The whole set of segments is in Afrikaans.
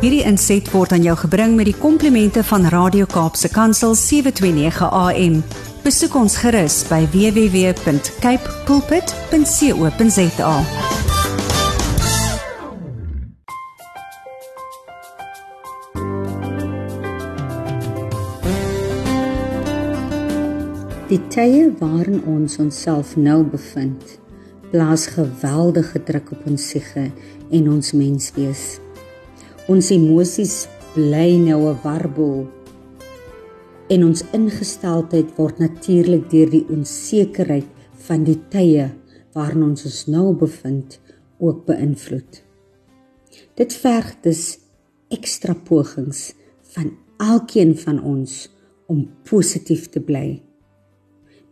Hierdie inset word aan jou gebring met die komplimente van Radio Kaapse Kansel 729 AM. Besoek ons gerus by www.cape pulpit.co.za. Die tye waarin ons onsself nou bevind, plaas geweldige druk op ons siege en ons menswees. Ons emosies bly nou 'n warboel en ons ingesteldheid word natuurlik deur die onsekerheid van die tye waarin ons ons nou bevind ook beïnvloed. Dit verg dus ekstra pogings van elkeen van ons om positief te bly.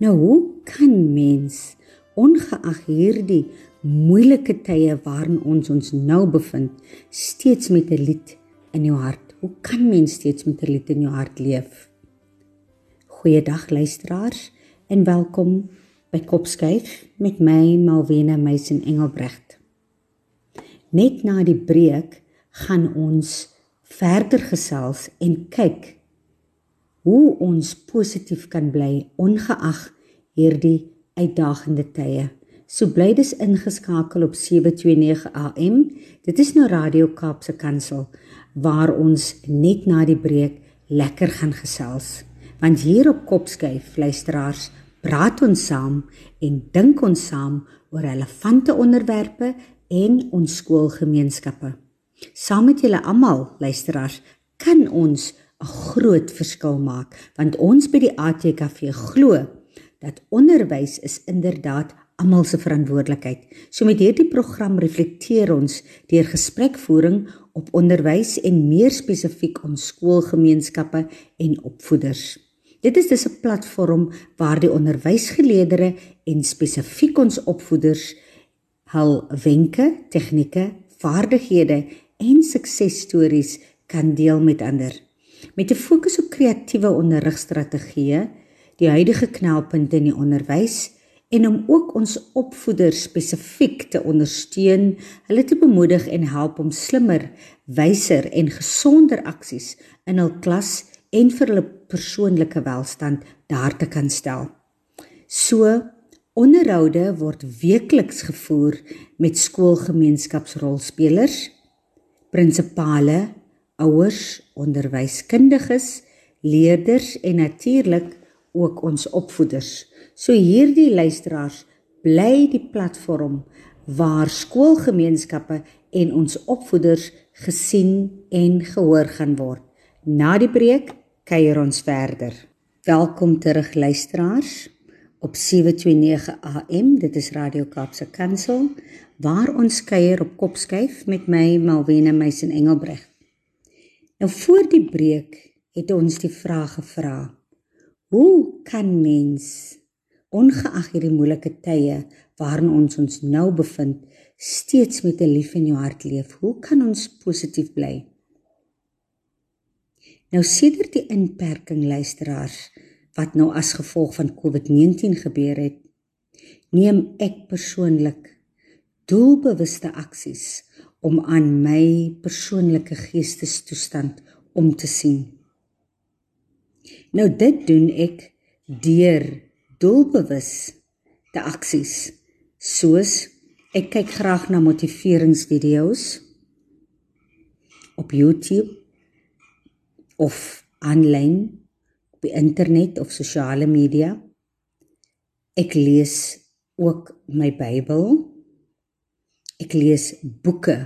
Nou hoe kan mens ongeag hierdie moeilike tye waarin ons ons nou bevind steeds met 'n lied in jou hart? Hoe kan mens steeds met 'n lied in jou hart leef? Goeiedag luisteraars en welkom by Kopskyf met my Malwena Meisen Engelbrecht. Net na die breek gaan ons verder gesels en kyk hoe ons positief kan bly ongeag hierdie uitdagende tye. So bly dis ingeskakel op 729 AM. Dit is nou Radio Kaapse Kansel waar ons net na die breek lekker gaan gesels. Want hier op Kopskyf luisteraars praat ons saam en dink ons saam oor relevante onderwerpe en ons skoolgemeenskappe. Saam met julle almal luisteraars kan ons 'n groot verskil maak want ons by die ATKV glo dat onderwys is inderdaad almal se verantwoordelikheid. So met hierdie program reflekteer ons deur gesprekvoering op onderwys en meer spesifiek ons skoolgemeenskappe en opvoeders. Dit is dus 'n platform waar die onderwysgeleerders en spesifiek ons opvoeders hul wenke, tegnieke, vaardighede en suksesstories kan deel met ander met 'n fokus op kreatiewe onderrigstrategieë, die huidige knelpunte in die onderwys en om ook ons opvoeders spesifiek te ondersteun, hulle te bemoedig en help om slimmer, wyser en gesonder aksies in hul klas en vir hulle persoonlike welstand daar te kan stel. So onderhoude word weekliks gevoer met skoolgemeenskapsrolspelers, prinsipale ouers, onderwyskundiges, leerders en natuurlik ook ons opvoeders. So hierdie luisteraars bly die platform waar skoolgemeenskappe en ons opvoeders gesien en gehoor gaan word. Na die breek kuier ons verder. Welkom terug luisteraars op 729 AM. Dit is Radio Kaapse Kansel waar ons kuier op Kopskyf met my Malwena Meisen Engelbreg. Nou voor die breek het ons die vraag gevra: Hoe kan mens ongeag hierdie moeilike tye waarin ons ons nou bevind, steeds met 'n lief in jou hart leef? Hoe kan ons positief bly? Nou sedert die inperking luisteraars wat nou as gevolg van COVID-19 gebeur het, neem ek persoonlik doelbewuste aksies om aan my persoonlike geestestoestand om te sien. Nou dit doen ek deur doelbewus te aksies soos ek kyk graag na motiveringsvideo's op YouTube of aanlyn op die internet of sosiale media. Ek lees ook my Bybel Ek lees boeke,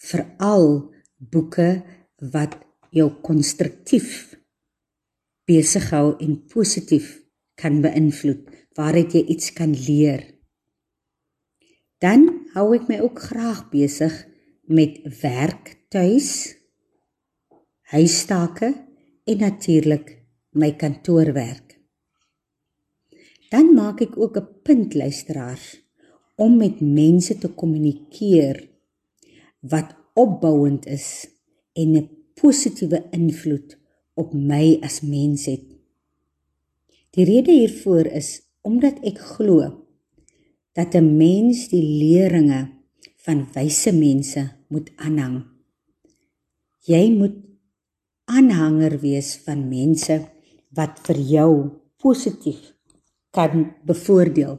veral boeke wat jou konstruktief besig hou en positief kan beïnvloed, waaruit jy iets kan leer. Dan hou ek my ook graag besig met werk tuis, huistake en natuurlik my kantoorwerk. Dan maak ek ook 'n punt luisteraars om met mense te kommunikeer wat opbouend is en 'n positiewe invloed op my as mens het. Die rede hiervoor is omdat ek glo dat 'n mens die leringe van wyse mense moet aanhang. Jy moet aanhanger wees van mense wat vir jou positief kan bevoordeel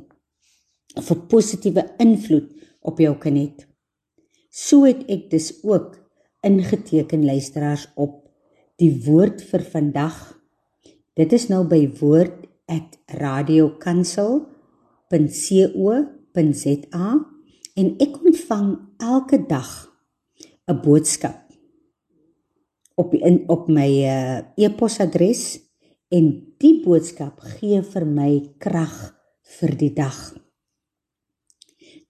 of 'n positiewe invloed op jou kan hê. So het ek dus ook ingeteken luisteraars op die woord vir vandag. Dit is nou by woord radiokansel.co.za en ek ontvang elke dag 'n boodskap op in, op my uh, e-posadres en die boodskap gee vir my krag vir die dag.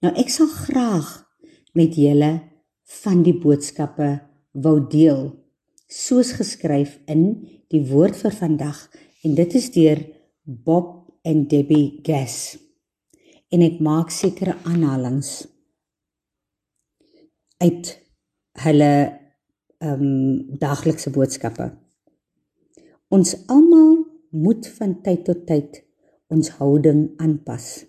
Nou ek sal graag met julle van die boodskappe wou deel soos geskryf in die woord vir vandag en dit is deur Bob en Debbie Gass. En ek maak sekere aanhalings uit hulle ehm um, daglikse boodskappe. Ons almal moet van tyd tot tyd ons houding aanpas.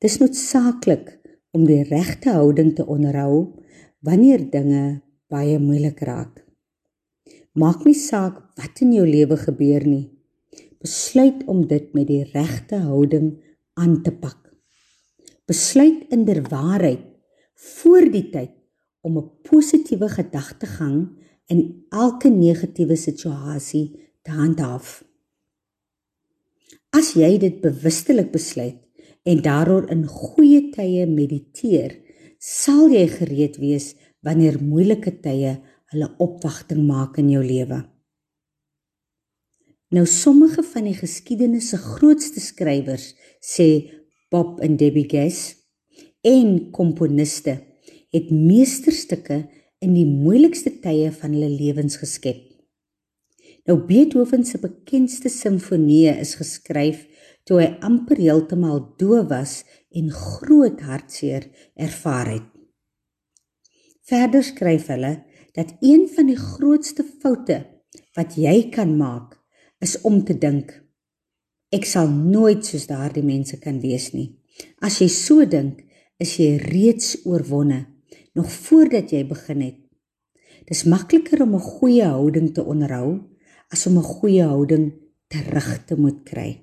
Dis noodsaaklik om die regte houding te onderhou wanneer dinge baie moeilik raak. Maak nie saak wat in jou lewe gebeur nie. Besluit om dit met die regte houding aan te pak. Besluit inderwaarheid voor die tyd om 'n positiewe gedagtegang in elke negatiewe situasie te handhaaf. As jy dit bewustelik besluit en daaroor in goeie tye mediteer, sal jy gereed wees wanneer moeilike tye hulle opwagting maak in jou lewe. Nou sommige van die geskiedenis se grootste skrywers sê Bob en Debbie Gass en komponiste het meesterstukke in die moeilikste tye van hulle lewens geskep. Nou Beethoven se bekendste simfonieë is geskryf toe hy amper heeltemal doof was en groot hartseer ervaar het. Verder skryf hulle dat een van die grootste foute wat jy kan maak is om te dink ek sal nooit soos daardie mense kan wees nie. As jy so dink, is jy reeds oorwonne nog voordat jy begin het. Dis makliker om 'n goeie houding te onderhou as om 'n goeie houding terug te moet kry.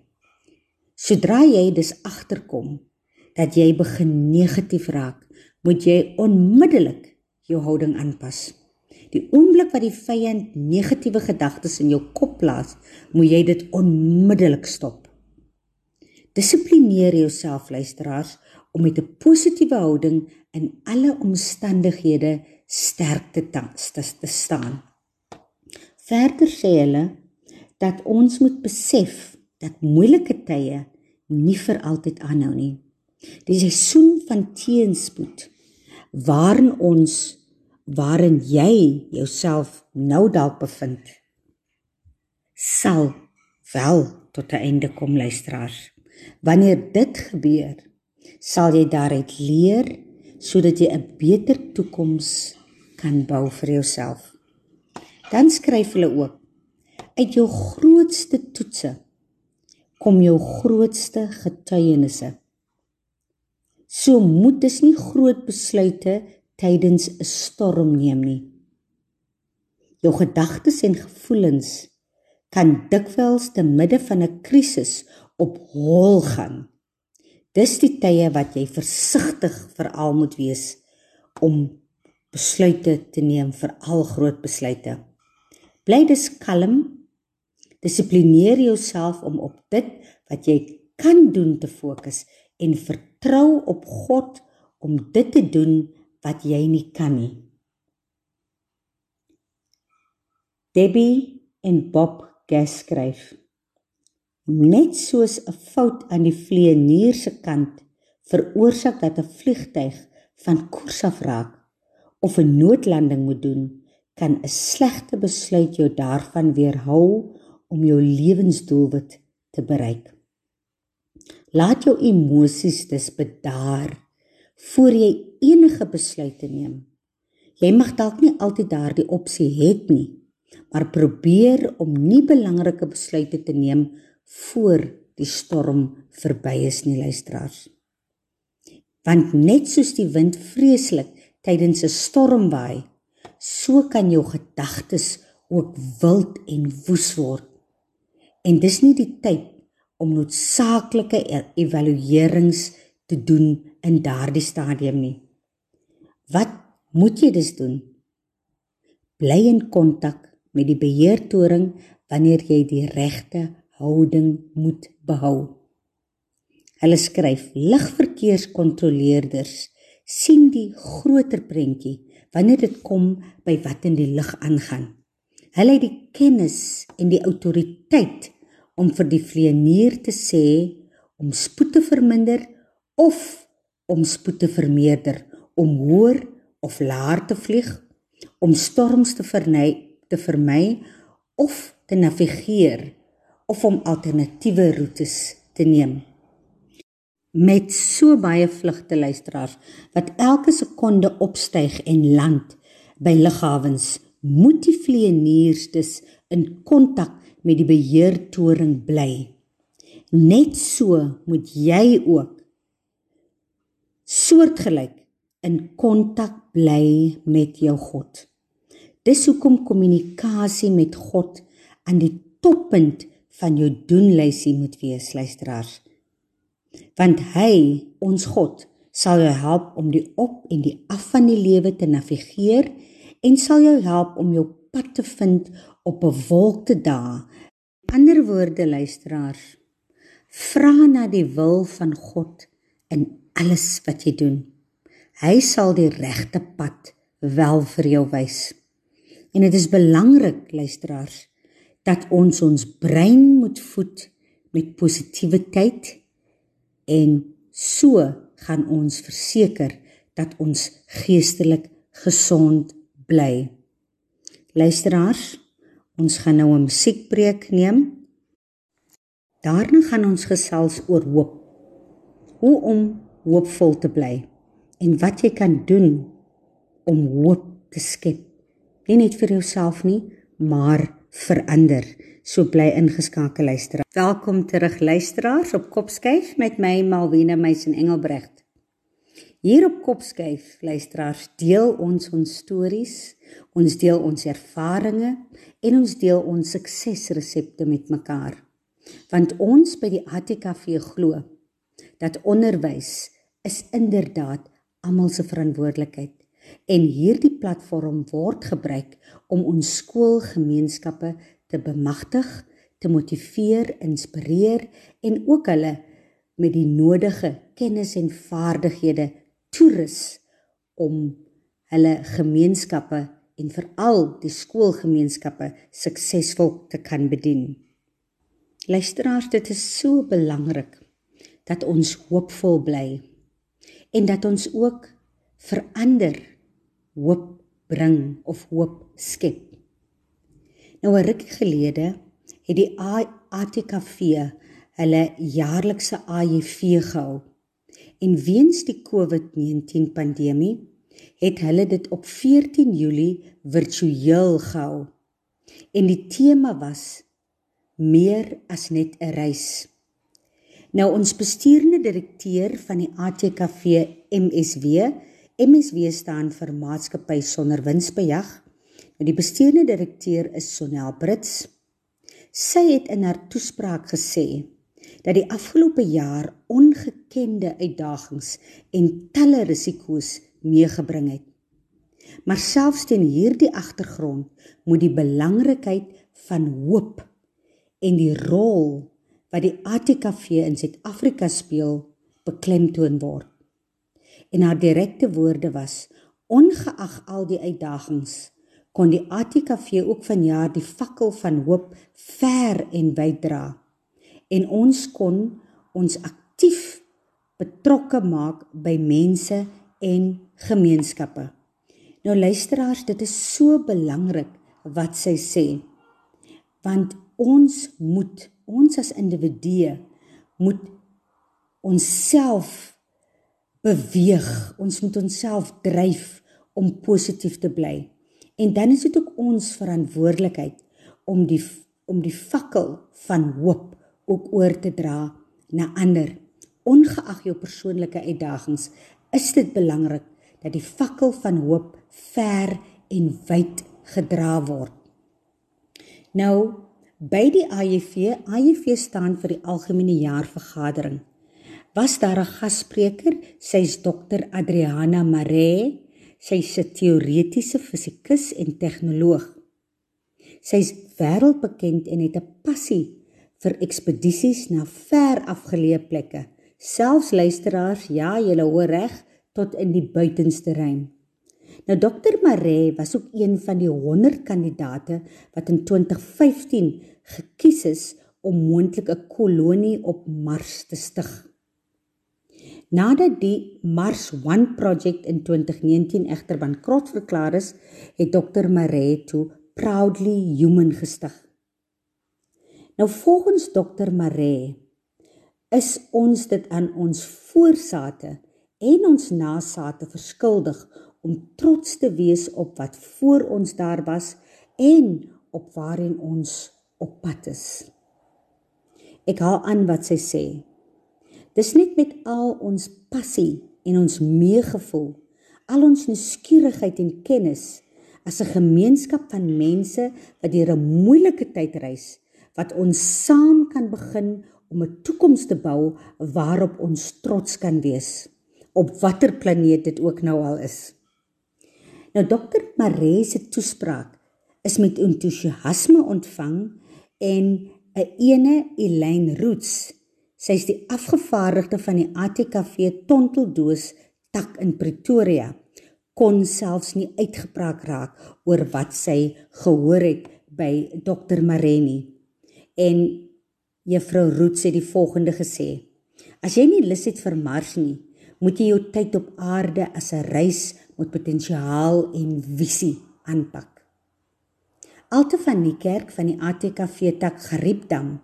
Sodra jy dus agterkom dat jy begin negatief raak, moet jy onmiddellik jou houding aanpas. Die oomblik wat die vyand negatiewe gedagtes in jou kop plaas, moet jy dit onmiddellik stop. Dissiplineer jouself luisteraars om met 'n positiewe houding in alle omstandighede sterk te, te, te staan. Verder sê hulle dat ons moet besef dat moeilike tye nie vir altyd aanhou nie. Die seisoen van teenspoed waarin ons waarin jy jouself nou dalk bevind sal wel tot 'n einde kom luisteraars. Wanneer dit gebeur, sal jy daaruit leer sodat jy 'n beter toekoms kan bou vir jouself. Dan skryf hulle ook: Uit jou grootste toetse kom jou grootste getuienisse. So moet dis nie groot besluite tydens 'n storm neem nie. Jou gedagtes en gevoelens kan dikwels te midde van 'n krisis op hol gaan. Dis die tye wat jy versigtig veral moet wees om besluite te neem vir al groot besluite. Bly dus kalm. Dissiplineer jouself om op dit wat jy kan doen te fokus en vertrou op God om dit te doen wat jy nie kan nie. Debbie en Bob Gass skryf Net soos 'n fout aan die vlieënier se kant veroorsaak dat 'n vliegtyg van koers af raak of 'n noodlanding moet doen, kan 'n slegte besluit jou daarvan weerhou om jou lewensdoelwit te bereik. Laat jou emosies dus bedaar voor jy enige besluite neem. Jy mag dalk nie altyd daardie opsie het nie, maar probeer om nie belangrike besluite te neem voor die storm verby is nie luisteraars. Want net soos die wind vreeslik tydens 'n storm waai, so kan jou gedagtes ook wild en woes word. En dis nie die tyd om noodsaaklike e-, evaluerings te doen in daardie stadium nie. Wat moet jy dus doen? Bly in kontak met die beheertoring wanneer jy die regte houding moet behou. Hulle skryf ligverkeerskontroleerders sien die groter prentjie wanneer dit kom by wat in die lig aangaan. Hulle het die kennis en die autoriteit om vir die vlieënier te sê om spoed te verminder of om spoed te vermeerder, om hoër of laer te vlieg, om storms te vermy te vermy of te navigeer of om alternatiewe roetes te neem. Met so baie vlugte luisteraars wat elke sekonde opstyg en land by lughawens moet die vlieëniers dus in kontak met die beheertoring bly. Net so moet jy ook soortgelyk in kontak bly met jou God dis hoekom kommunikasie met God aan die toppunt van jou doenlysie moet wees luisteraars want hy ons God sal jou help om die op en die af van die lewe te navigeer en sal jou help om jou pad te vind op 'n wolkte dae. Ander woorde luisteraars, vra na die wil van God in alles wat jy doen. Hy sal die regte pad wel vir jou wys. En dit is belangrik luisteraars dat ons ons brein moet voed met positiwiteit en so gaan ons verseker dat ons geestelik gesond bly. Luisteraars, ons gaan nou 'n musiekbreek neem. Daarna gaan ons gesels oor hoop. Hoe om hoopvol te bly en wat jy kan doen om hoop te skep. Nie net vir jouself nie, maar vir ander. So bly ingeskakel luister. Welkom terug luisteraars op Kopskyf met my Malwena Meisen Engelbrecht. Hier op Kopskyf luisteraars deel ons ons stories, ons deel ons ervarings en ons deel ons suksesresepte met mekaar. Want ons by die ATKV glo dat onderwys is inderdaad almal se verantwoordelikheid en hierdie platform word gebruik om ons skoolgemeenskappe te bemagtig, te motiveer, inspireer en ook hulle met die nodige kennis en vaardighede toerus om hulle gemeenskappe en veral die skoolgemeenskappe suksesvol te kan bedien. Luisteraars, dit is so belangrik dat ons hoopvol bly en dat ons ook verander hoop bring of hoop skep. Nou 'n rukkie gelede het die ATKV hulle jaarlikse AJV gehou. En weens die COVID-19 pandemie het hulle dit op 14 Julie virtueel gehou. En die tema was meer as net 'n reis. Nou ons bestuurende direkteur van die ATKV MSW, MSW staan vir Maatskappy sonder winsbejag Nou die bestuurende direkteur is Sonel Brits. Sy het in haar toespraak gesê dat die afgelope jaar ongekende uitdagings en talle risiko's meegebring het. Maar selfs teen hierdie agtergrond moet die belangrikheid van hoop en die rol wat die ATKV in Suid-Afrika speel beklemtoon word. En haar direkte woorde was: Ongeag al die uitdagings kon die ATKV ook vanjaar die fakkel van hoop ver en wyd dra. En ons kon ons aktief betrokke maak by mense en gemeenskappe. Nou luisteraars, dit is so belangrik wat sy sê. Want ons moet ons as individue moet onsself beweeg. Ons moet onsself dryf om positief te bly. En dan is dit ook ons verantwoordelikheid om die om die fakkel van hoop ook oor te dra na ander. Ongeag jou persoonlike uitdagings, is dit belangrik dat die fakkel van hoop ver en wyd gedra word. Nou by die AJV, AJV staan vir die algemene jaarvergadering. Was daar 'n gasspreker, sy's dokter Adriana Mare, sy's 'n teoretiese fisikus en tegnoloog. Sy's wêreldbekend en het 'n passie vir ekspedisies na ver afgeleë plekke. Selfs luisteraars, ja, julle hoor reg, tot in die buitenste ruim. Nou Dr Maree was ook een van die 100 kandidate wat in 2015 gekies is om moontlik 'n kolonie op Mars te stig. Nadat die Mars One project in 2019 egter bankrot verklaar is, het Dr Maree toe Proudly Human gestig. Nou volgens Dr Maree is ons dit aan ons voorsate en ons nasate verskuldig om trots te wees op wat voor ons daar was en op waarheen ons op pad is. Ek haal aan wat sy sê. Dis net met al ons passie en ons meegevoel, al ons nuuskierigheid en kennis as 'n gemeenskap van mense wat deur 'n moeilike tyd reis, wat ons saam kan begin om 'n toekoms te bou waarop ons trots kan wees op watter planeet dit ook nou al is. Nou dokter Maree se toespraak is met entoesiasme ontvang en 'n ene Elaine Roots, sy's die afgevaardigde van die ATKV Tonteldoos tak in Pretoria, kon selfs nie uitgepraat raak oor wat sy gehoor het by dokter Maree nie. En juffrou Roots het die volgende gesê: As jy nie lus het vir Mars nie, moet jy jou tyd op aarde as 'n reis met potensiaal en visie aanpak. Alte van die kerk van die ATKV tak Gariepdam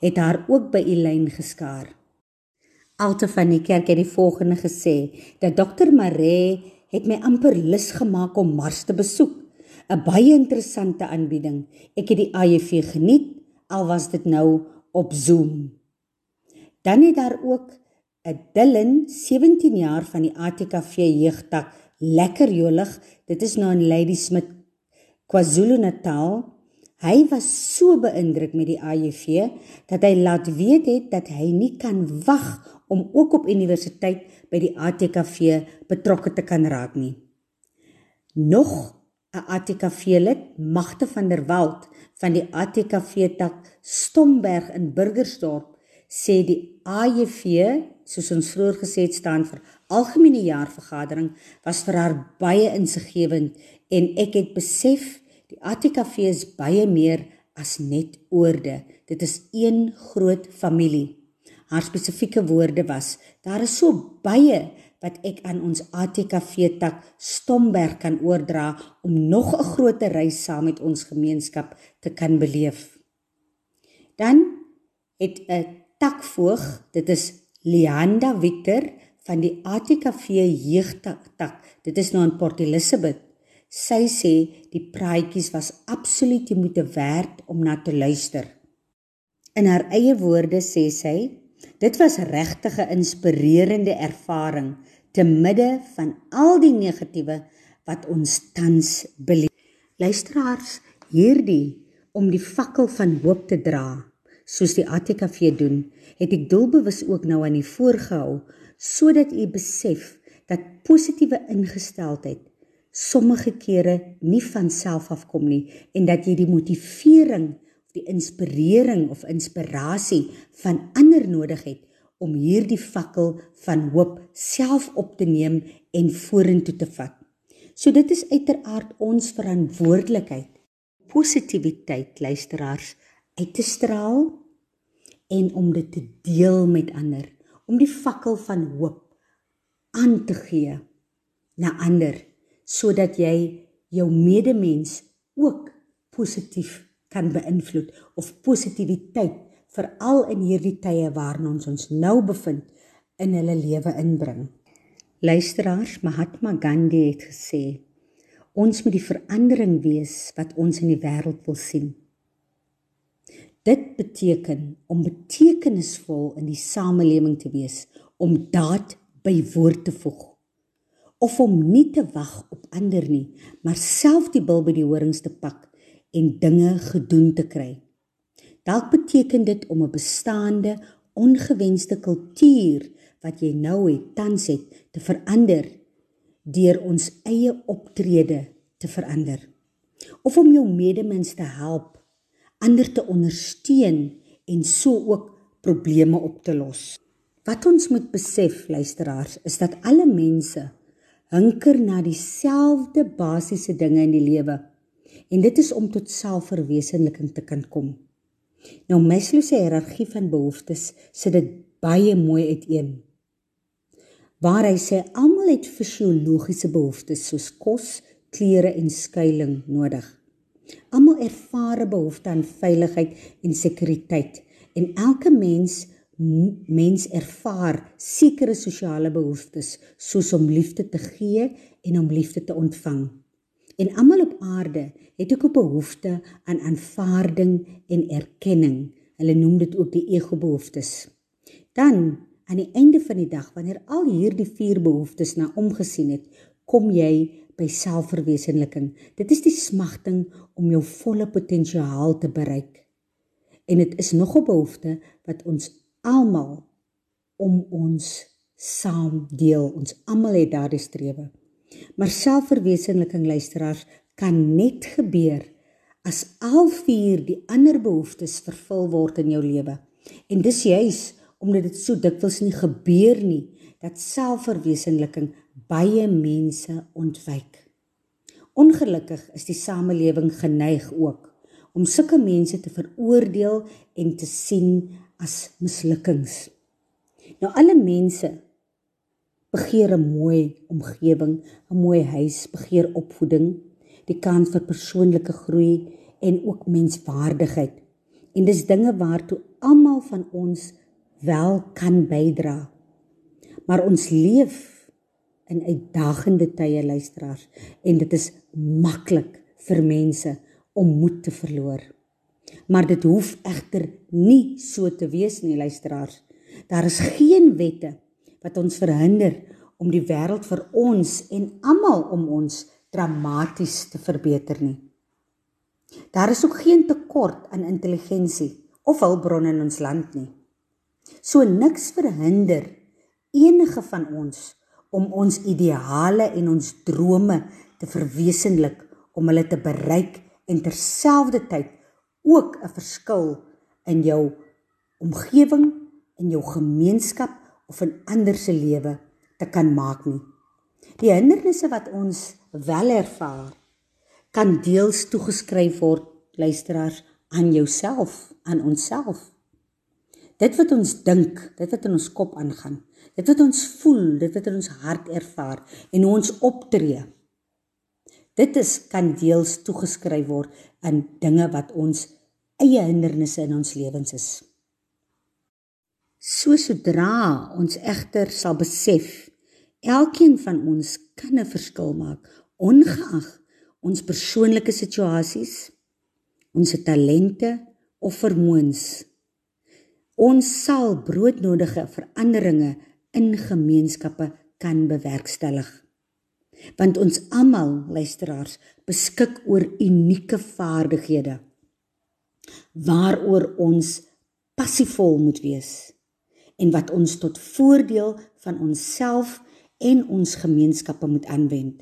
het haar ook by Elyn geskaar. Alte van die kerk het die volgende gesê dat Dr Maree het my amper lus gemaak om Mars te besoek. 'n Baie interessante aanbieding. Ek het die AJV geniet al was dit nou op Zoom. Dan het daar ook 'n Dylan 17 jaar van die ATKV jeugtak lekker jolig. Dit is nou in Ladysmith, KwaZulu-Natal. Hy was so beïndruk met die AJV dat hy laat weet het dat hy nie kan wag om ook op universiteit by die ATKV betrokke te kan raak nie. Nog 'n ATKV-lid, Magte van der Walt van die ATKV tak Stomberg in Burgersdorp sê die AJV, soos ons vroeër gesê het, staan vir algemene jaarvergadering was vir haar baie insiggewend en ek het besef die ATKV is baie meer as net oorde. Dit is een groot familie. Haar spesifieke woorde was: Daar is so baie wat ek aan ons ATKV tak Stomberg kan oordra om nog 'n groot reis saam met ons gemeenskap te kan beleef. Dan het 'n takvoog, dit is Leanda Victor van die ATKV jeugtak. Dit is nou in Port Elizabeth. Sy sê die praatjies was absoluut die moeite werd om na te luister. In haar eie woorde sê sy: "Dit was regtig 'n inspirerende ervaring te midde van al die negatiewe wat ons tans beleef." Luisteraars, hierdie om die fakkel van hoop te dra, soos die ATKV doen, het ek doelbewus ook nou aan die voorgehou sodat u besef dat positiewe ingesteldheid sommige kere nie van self afkom nie en dat jy die motivering of die inspirering of inspirasie van ander nodig het om hierdie fakkel van hoop self op te neem en vorentoe te vat. So dit is uiteraard ons verantwoordelikheid positiwiteit luisteraars uit te straal en om dit te deel met ander om die fakkel van hoop aan te gee na ander sodat jy jou medemens ook positief kan beïnvloed of positiwiteit veral in hierdie tye waarin ons ons nou bevind in hulle lewe inbring. Luisteraars, Mahatma Gandhi het gesê: Ons moet die verandering wees wat ons in die wêreld wil sien. Dit beteken om betekenisvol in die samelewing te wees, om daad by woord te voeg, of om nie te wag op ander nie, maar self die bil by die horings te pak en dinge gedoen te kry. Dalk beteken dit om 'n bestaande ongewenste kultuur wat jy nou het, tans het, te verander deur ons eie optrede te verander. Of om jou medemens te help, ander te ondersteun en so ook probleme op te los. Wat ons moet besef, luisteraars, is dat alle mense hunker na dieselfde basiese dinge in die lewe. En dit is om tot selfverwesenliking te kan kom. Nou Maslow se hiërargie van behoeftes sit dit baie mooi uiteen. Waar hy sê almal het fisiologiese behoeftes soos kos, klere en skuilings nodig. Almal ervaar 'n behoefte aan veiligheid en sekuriteit en elke mens mens ervaar sekere sosiale behoeftes soos om liefde te gee en om liefde te ontvang. En almal op aarde het ook 'n behoefte aan aanvaarding en erkenning. Hulle noem dit ook die ego-behoeftes. Dan aan die einde van die dag wanneer al hierdie vier behoeftes na omgesien het, kom jy by selfverwesenliking. Dit is die smagting om jou volle potensiaal te bereik. En dit is nog 'n behoefte wat ons almal om ons saam deel. Ons almal het daardie strewe. Maar selfverwesenliking luisteraars kan net gebeur as al vier die ander behoeftes vervul word in jou lewe. En dis juis omdat dit so dikwels nie gebeur nie dat selfverwesenliking baie mense ontwyk. Ongelukkig is die samelewing geneig ook om sulke mense te veroordeel en te sien as mislukkings. Nou alle mense begeer 'n mooi omgewing, 'n mooi huis, begeer opvoeding, die kans vir persoonlike groei en ook menswaardigheid. En dis dinge waartoe almal van ons wel kan bydra. Maar ons leef in uitdagende tye luisteraars en dit is maklik vir mense om moed te verloor. Maar dit hoef egter nie so te wees nie, luisteraars. Daar is geen wette wat ons verhinder om die wêreld vir ons en almal om ons dramaties te verbeter nie. Daar is ook geen tekort aan intelligensie of hulpbronne in ons land nie. So niks verhinder enige van ons om ons ideale en ons drome te verwesenlik om hulle te bereik en terselfdertyd ook 'n verskil in jou omgewing, in jou gemeenskap of in ander se lewe te kan maak nie. Die hindernisse wat ons wel ervaar, kan deels toegeskryf word luisteraars aan jouself, aan onsself. Dit wat ons dink, dit wat in ons kop aangaan, dit wat ons voel, dit wat in ons hart ervaar en hoe ons optree. Dit is kan deels toegeskryf word aan dinge wat ons eie hindernisse in ons lewens is. So sodra ons egter sal besef elkeen van ons kan 'n verskil maak ongeag ons persoonlike situasies, ons talente of vermoëns. Ons sal broodnodige veranderinge in gemeenskappe kan bewerkstellig want ons almal luisteraars beskik oor unieke vaardighede waaroor ons passievol moet wees en wat ons tot voordeel van onsself en ons gemeenskappe moet aanwend.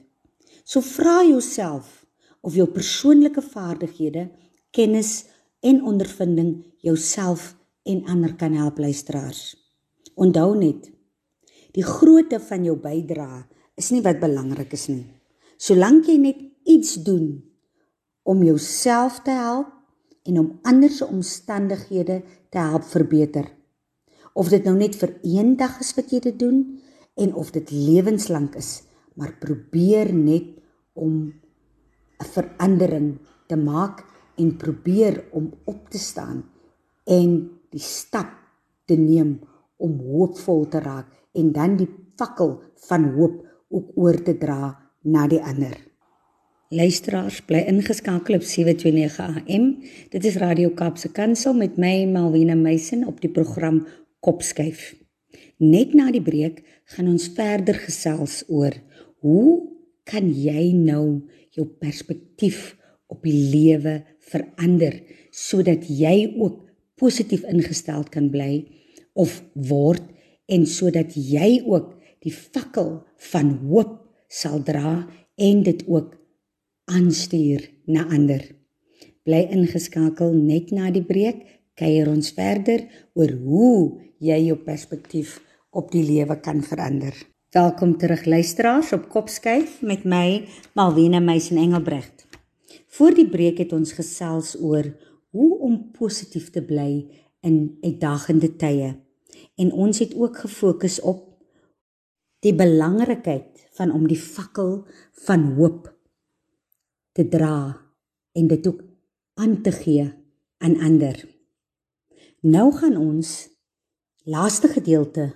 So vra jouself of jou persoonlike vaardighede, kennis en ondervinding jouself en ander kan help luisteraars. Onthou net, die grootte van jou bydrae is nie wat belangrik is nie. Solank jy net iets doen om jouself te help en om ander se omstandighede te help verbeter. Of dit nou net vir een dag is wat jy dit doen en of dit lewenslank is, maar probeer net om 'n verandering te maak en probeer om op te staan en die stap te neem om hoopvol te raak en dan die fakkel van hoop ook oor te dra na die ander. Luisteraars bly ingeskakel op 729 AM. Dit is Radio Kaapse Kansel met my Malwena Meisen op die program Kopskuif. Net na die breek gaan ons verder gesels oor Hoe kan jy nou jou perspektief op die lewe verander sodat jy ook positief ingestel kan bly of word en sodat jy ook die fakkel van hoop sal dra en dit ook aanstuur na ander. Bly ingeskakel net na die breek, kuier ons verder oor hoe jy jou perspektief op die lewe kan verander. Welkom terug luisteraars op Kopskyf met my Malwena Meisen Engelbrecht. Voor die breek het ons gesels oor hoe om positief te bly in uitdagende tye. En ons het ook gefokus op die belangrikheid van om die fakkel van hoop te dra en dit ook aan te gee aan ander. Nou gaan ons laaste gedeelte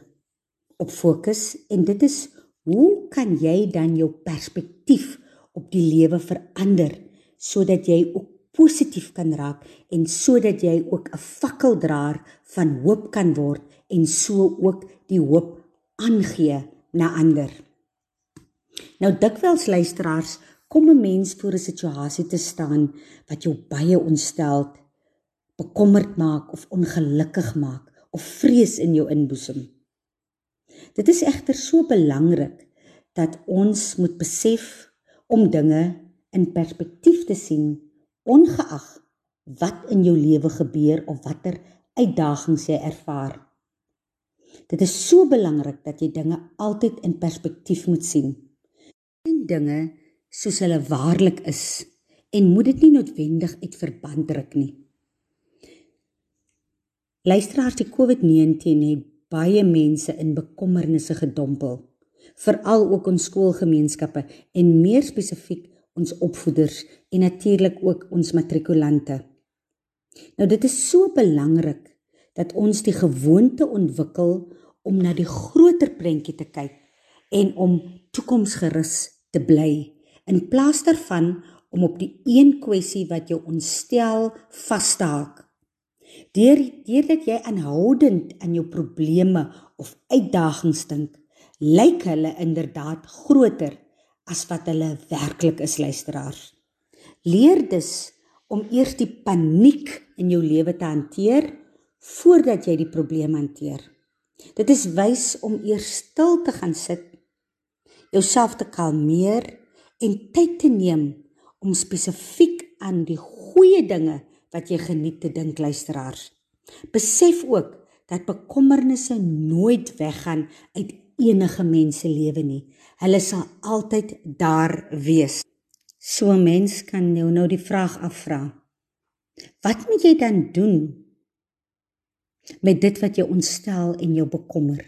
op fokus en dit is hoe kan jy dan jou perspektief op die lewe verander sodat jy ook positief kan raak en sodat jy ook 'n fakkeldraer van hoop kan word en so ook die hoop aangee na ander. Nou dikwels luisteraars kom 'n mens voor 'n situasie te staan wat jou baie ontstel, bekommerd maak of ongelukkig maak of vrees in jou inboesem. Dit is egter so belangrik dat ons moet besef om dinge in perspektief te sien ongeag wat in jou lewe gebeur of watter uitdagings jy ervaar. Dit is so belangrik dat jy dinge altyd in perspektief moet sien. En dinge soos hulle waarlik is en moet dit nie noodwendig uit verband druk nie. Luisteraars, die COVID-19 het baie mense in bekommernisse gedompel, veral ook ons skoolgemeenskappe en meer spesifiek ons opvoeders en natuurlik ook ons matrikulante. Nou dit is so belangrik dat ons die gewoonte ontwikkel om na die groter prentjie te kyk en om toekomsgerus te bly in plaas daarvan om op die een kwessie wat jou ontstel vas te haak. Deur deurdat jy aanhoudend aan jou probleme of uitdagings dink, lyk hulle inderdaad groter as wat hulle werklik is, luisteraars. Leer dus om eers die paniek in jou lewe te hanteer voordat jy die probleem hanteer. Dit is wys om eers stil te gaan sit, jouself te kalmeer en tyd te neem om spesifiek aan die goeie dinge wat jy geniet te dink luisteraars. Besef ook dat bekommernisse nooit weggaan uit enige mens se lewe nie. Hulle sal altyd daar wees. So 'n mens kan nou nou die vraag afvra. Wat moet jy dan doen met dit wat jou ontstel en jou bekommer?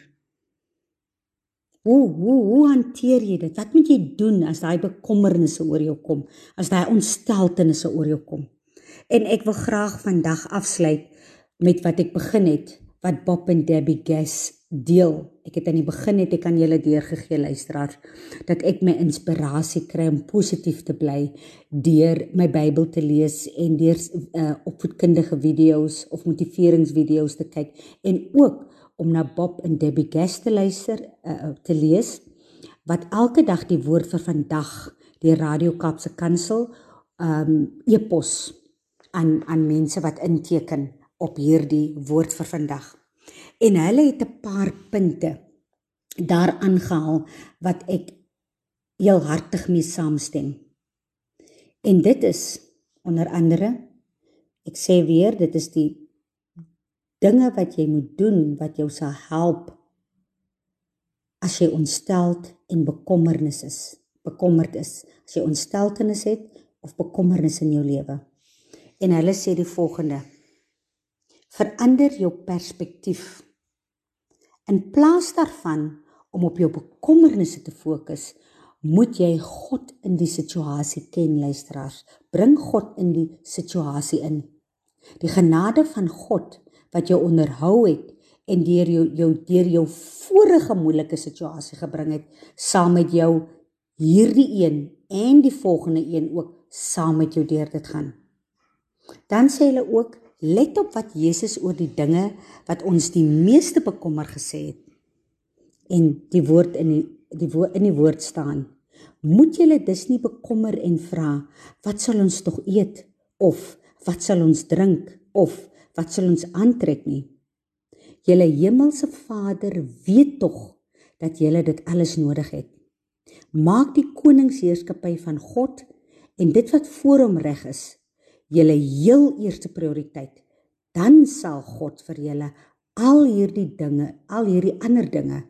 Hoe hoe hoe hanteer jy dit? Wat moet jy doen as daai bekommernisse oor jou kom? As daai ontsteltenisse oor jou kom? En ek wil graag vandag afsluit met wat ek begin het, wat Bob en Debbie Gass deel. Ek het aan die begin het ek aan julle deurgegee luisteraars dat ek my inspirasie kry om positief te bly deur my Bybel te lees en deur uh, opvoedkundige video's of motiveringsvideo's te kyk en ook om na Bob en Debbie Gass te luister uh, te lees wat elke dag die woord vir vandag die Radio Kaapse Kansel um epos aan aan mense wat inteken op hierdie woord vir vandag. En hulle het 'n paar punte daar aangehaal wat ek heel hartig mee saamstem. En dit is onder andere ek sê weer dit is die dinge wat jy moet doen wat jou sal help as jy ontsteld en bekommernis is bekommerd is. As jy ontsteltenis het of bekommernis in jou lewe. En hulle sê die volgende verander jou perspektief. In plaas daarvan om op jou bekommernisse te fokus moet jy God in die situasie ken luisteraars. Bring God in die situasie in. Die genade van God wat jou onderhou het en deur jou jou deur jou vorige moeilike situasie gebring het saam met jou hierdie een en die volgende een ook saam met jou deur dit gaan. Dan sê hulle ook let op wat Jesus oor die dinge wat ons die meeste bekommer gesê het. En die woord in die die woord in die woord staan. Moet julle dus nie bekommer en vra wat sal ons tog eet of wat sal ons drink of wat sal ons aantrek nie. Julle hemelse Vader weet tog dat julle dit alles nodig het. Maak die koningsheerskappy van God en dit wat voor hom reg is, julle heel eerste prioriteit. Dan sal God vir julle al hierdie dinge, al hierdie ander dinge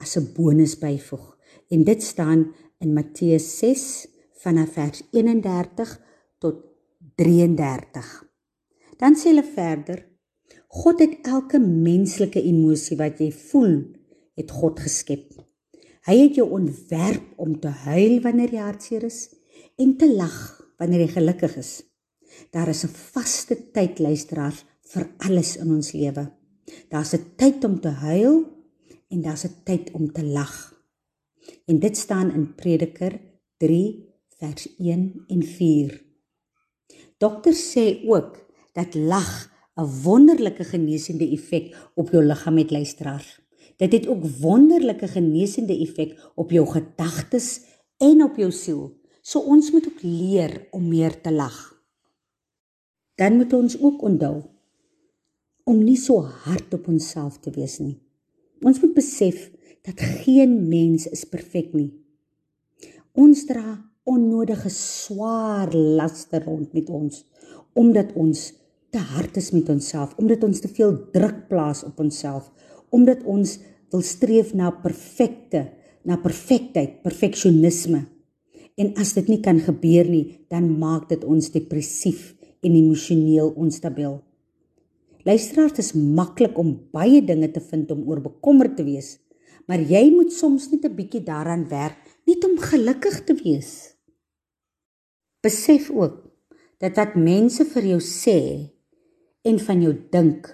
as 'n bonus byvoeg. En dit staan in Matteus 6 vanaf vers 31 tot 33. Dan sê hulle verder: God het elke menslike emosie wat jy voel, het God geskep. Hy het jou ontwerp om te huil wanneer jy hartseer is en te lag wanneer jy gelukkig is. Daar is 'n vaste tyd luisteraars vir alles in ons lewe. Daar's 'n tyd om te huil en daar's 'n tyd om te lag. En dit staan in Prediker 3 vers 1 en 4. Dokters sê ook dat lag 'n wonderlike genesende effek op jou liggaam het luisteraars. Dit het ook wonderlike genesende effek op jou gedagtes en op jou siel. So ons moet ook leer om meer te lag. Dan moet ons ook onthou om nie so hard op onsself te wees nie. Ons moet besef dat geen mens is perfek nie. Ons dra onnodige swaar laste rond met ons omdat ons te hard is met onsself, omdat ons te veel druk plaas op onsself, omdat ons wil streef na perfekte, na perfektheid, perfeksionisme. En as dit nie kan gebeur nie, dan maak dit ons depressief en emosioneel onstabiel. Luisteraars, dit is maklik om baie dinge te vind om oor bekommerd te wees, maar jy moet soms net 'n bietjie daaraan werk net om gelukkig te wees. Besef ook dat wat mense vir jou sê en van jou dink,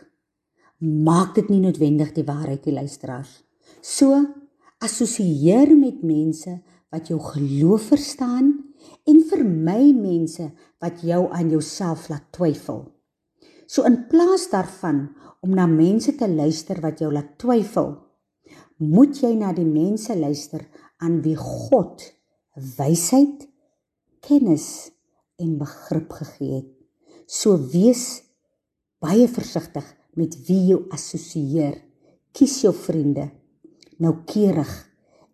maak dit nie noodwendig die waarheid nie, luisteraars. So assosieer met mense wat jou geloof verstaan en vermy mense wat jou aan jouself laat twyfel. So in plaas daarvan om na mense te luister wat jou laat twyfel, moet jy na die mense luister aan wie God wysheid, kennis en begrip gegee het. So wees baie versigtig met wie jy assosieer. Kies jou vriende noukeurig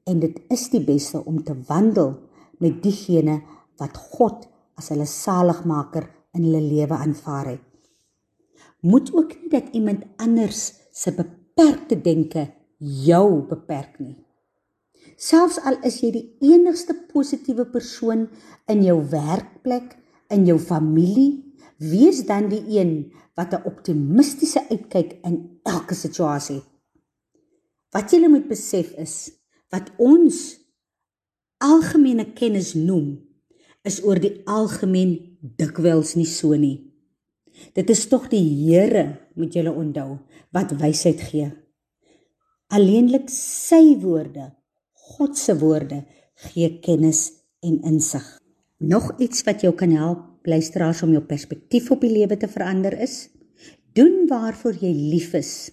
en dit is die beste om te wandel met diegene wat God as hulle saligmaker in hulle lewe aanvaar het moet ook nie dat iemand anders se beperkte denke jou beperk nie. Selfs al is jy die enigste positiewe persoon in jou werkplek, in jou familie, wees dan die een wat 'n optimistiese uitkyk in elke situasie het. Wat jy moet besef is wat ons algemene kennis noem is oor die algemeen dikwels nie so nie. Dit is tog die Here, moet julle onthou, wat wysheid gee. Alleenlik sy woorde, God se woorde, gee kennis en insig. Nog iets wat jou kan help luisteraars om jou perspektief op die lewe te verander is: doen waarvoor jy lief is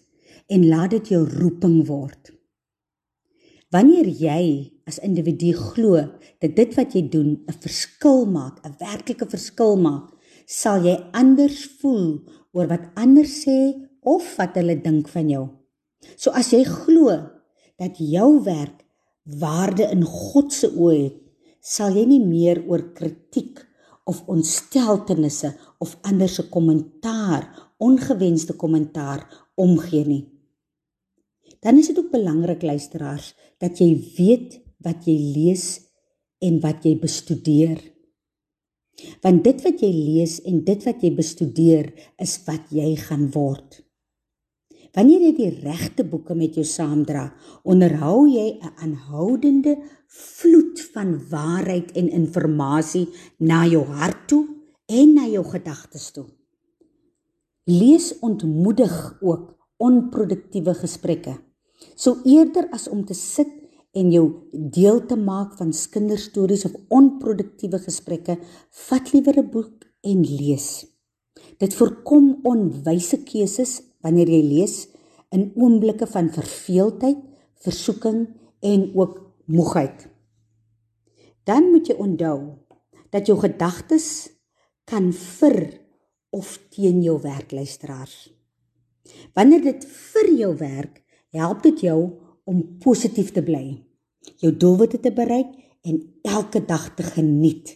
en laat dit jou roeping word. Wanneer jy as individu glo dat dit wat jy doen 'n verskil maak, 'n werklike verskil maak, sal jy anders voel oor wat ander sê of wat hulle dink van jou. So as jy glo dat jou werk waarde in God se oë het, sal jy nie meer oor kritiek of ontsteltenisse of ander se kommentaar, ongewenste kommentaar omgee nie. Dan is dit ook belangrik luisteraars dat jy weet wat jy lees en wat jy bestudeer. Want dit wat jy lees en dit wat jy bestudeer is wat jy gaan word. Wanneer jy die regte boeke met jou saamdra, onderhou jy 'n aanhoudende vloed van waarheid en inligting na jou hart toe en na jou gedagtes toe. Lees ontmoedig ook onproduktiewe gesprekke. So eerder as om te sit en jou deel te maak van kinderstories of onproduktiewe gesprekke, vat liewer 'n boek en lees. Dit voorkom onwyse keuses wanneer jy lees in oomblikke van verveeldheid, versoeking en ook moegheid. dan moet jy onthou dat jou gedagtes kan vir of teen jou werk luisteraars. Wanneer dit vir jou werk, help dit jou om positief te bly, jou doelwitte te bereik en elke dag te geniet.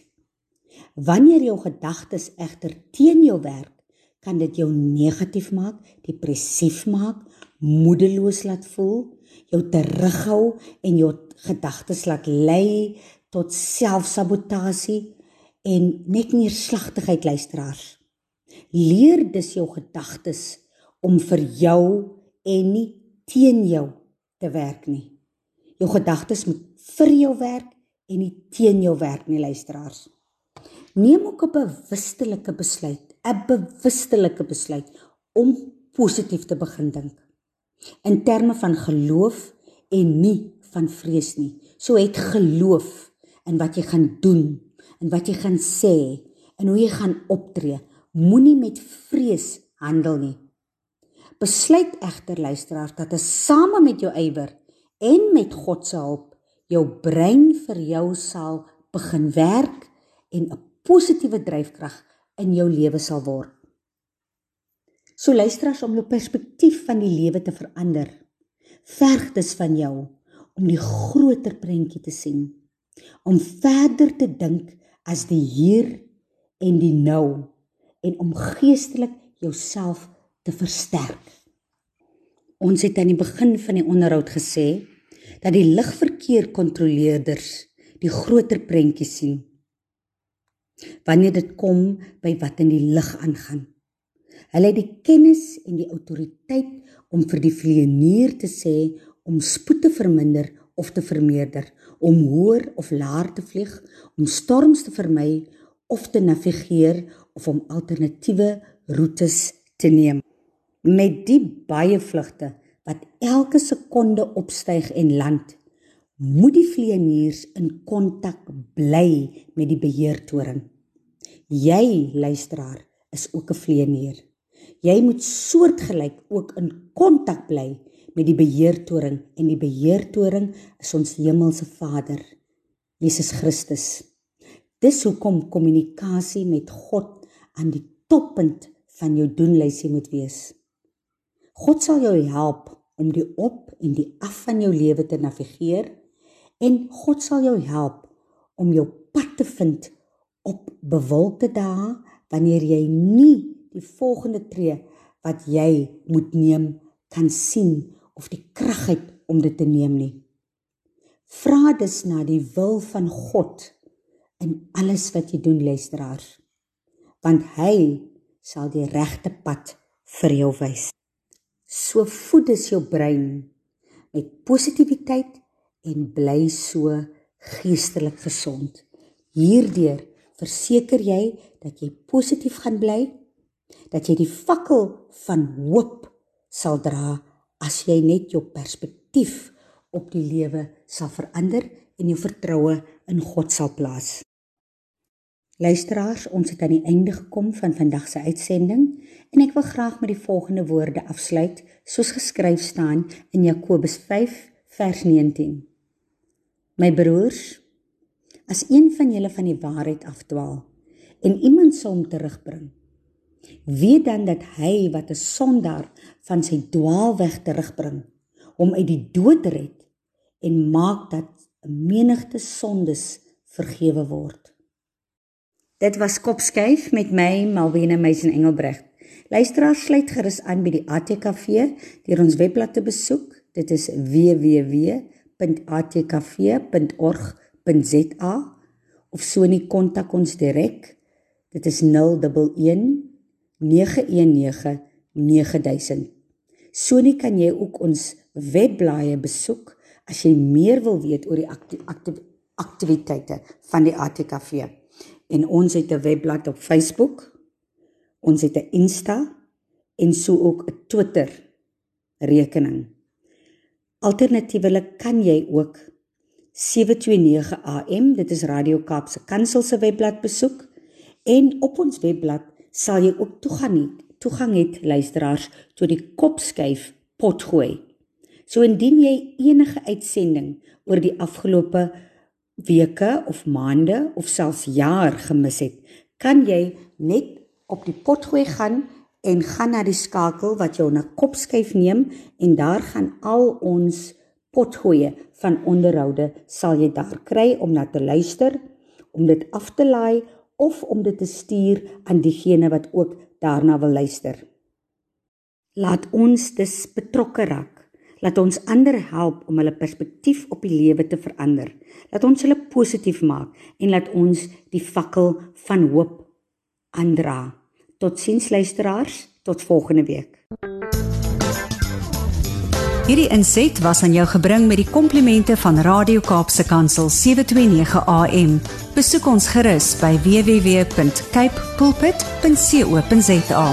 Wanneer jou gedagtes egter teen jou werk, kan dit jou negatief maak, depressief maak, moedeloos laat voel, jou terughou en jou gedagtes laat lei tot selfsabotasie en net neerslagtigheid luisteraars. Leer dus jou gedagtes om vir jou en nie teen jou te werk nie. Jou gedagtes moet vir jou werk en nie teen jou werk nie, luisteraars. Neem ook 'n bewustelike besluit, 'n bewustelike besluit om positief te begin dink. In terme van geloof en nie van vrees nie. So het geloof in wat jy gaan doen, in wat jy gaan sê, en hoe jy gaan optree. Moenie met vrees handel nie. Besluit egter luisteraar dat jy same met jou ywer en met God se hulp jou brein vir jou sal begin werk en 'n positiewe dryfkrag in jou lewe sal word. So luisteraars om jou perspektief van die lewe te verander, verg dit van jou om die groter prentjie te sien, om verder te dink as die hier en die nou en om geestelik jouself te versterk. Ons het aan die begin van die onderhoud gesê dat die ligverkeer kontroleerders die groter prentjie sien. Wanneer dit kom by wat in die lig aangaan. Hulle het die kennis en die autoriteit om vir die vlieënier te sê om spoed te verminder of te vermeerder, om hoër of laer te vlieg, om storms te vermy of te navigeer of om alternatiewe roetes te neem met die baie vlugte wat elke sekonde opstyg en land moet die vlieëniers in kontak bly met die beheertoring jy luisteraar is ook 'n vlieënier jy moet soortgelyk ook in kontak bly met die beheertoring en die beheertoring is ons hemelse Vader Jesus Christus. Dis hoekom kommunikasie met God aan die toppunt van jou doenlysie moet wees God sal jou help om die op en die af van jou lewe te navigeer en God sal jou help om jou pad te vind op bewolkte dae wanneer jy nie die volgende tree wat jy moet neem kan sien of die krag het om dit te neem nie. Vra dus na die wil van God in alles wat jy doen luisteraars want hy sal die regte pad vir jou wys. So voed dis jou brein met positiwiteit en bly so geestelik gesond. Hierdeur verseker jy dat jy positief gaan bly, dat jy die fakkel van hoop sal dra as jy net jou perspektief op die lewe sal verander en jou vertroue in God sal plaas. Luisteraars, ons het aan die einde gekom van vandag se uitsending en ek wil graag met die volgende woorde afsluit soos geskryf staan in Jakobus 5 vers 19. My broers, as een van julle van die waarheid afdwaal en iemand sou hom terugbring, weet dan dat hy wat 'n sondaar van sy dwaalweg terugbring, hom uit die dood red en maak dat 'n menigte sondes vergewe word. Dit was Kopskyf met my Malwena Meisen Engelbregt. Luisteraars sluit gerus aan by die ATKV deur ons webblad te besoek. Dit is www.atkv.org.za of so nie kontak ons direk. Dit is 011 919 9000. So nie kan jy ook ons webblaaie besoek as jy meer wil weet oor die aktiwiteite van die ATKV en ons het 'n webblad op Facebook. Ons het 'n Insta en so ook 'n Twitter rekening. Alternatiefelik kan jy ook 729 AM, dit is Radio Kaapse Kansel se webblad besoek en op ons webblad sal jy ook toegang hê, toegang het luisteraars tot die kopskuif potgooi. So indien jy enige uitsending oor die afgelope weke of maande of selfs jaar gemis het, kan jy net op die potgooi gaan en gaan na die skakel wat jou na kopskuif neem en daar gaan al ons potgoeie van onderhoude sal jy daar kry om na te luister, om dit af te laai of om dit te stuur aan diegene wat ook daarna wil luister. Laat ons dus betrokke raak. Laat ons ander help om hulle perspektief op die lewe te verander. Laat ons hulle positief maak en laat ons die fakkel van hoop aandra. Totsiens luisteraars, tot volgende week. Hierdie inset was aan jou gebring met die komplimente van Radio Kaapse Kansel 729 AM. Besoek ons gerus by www.cape pulpit.co.za.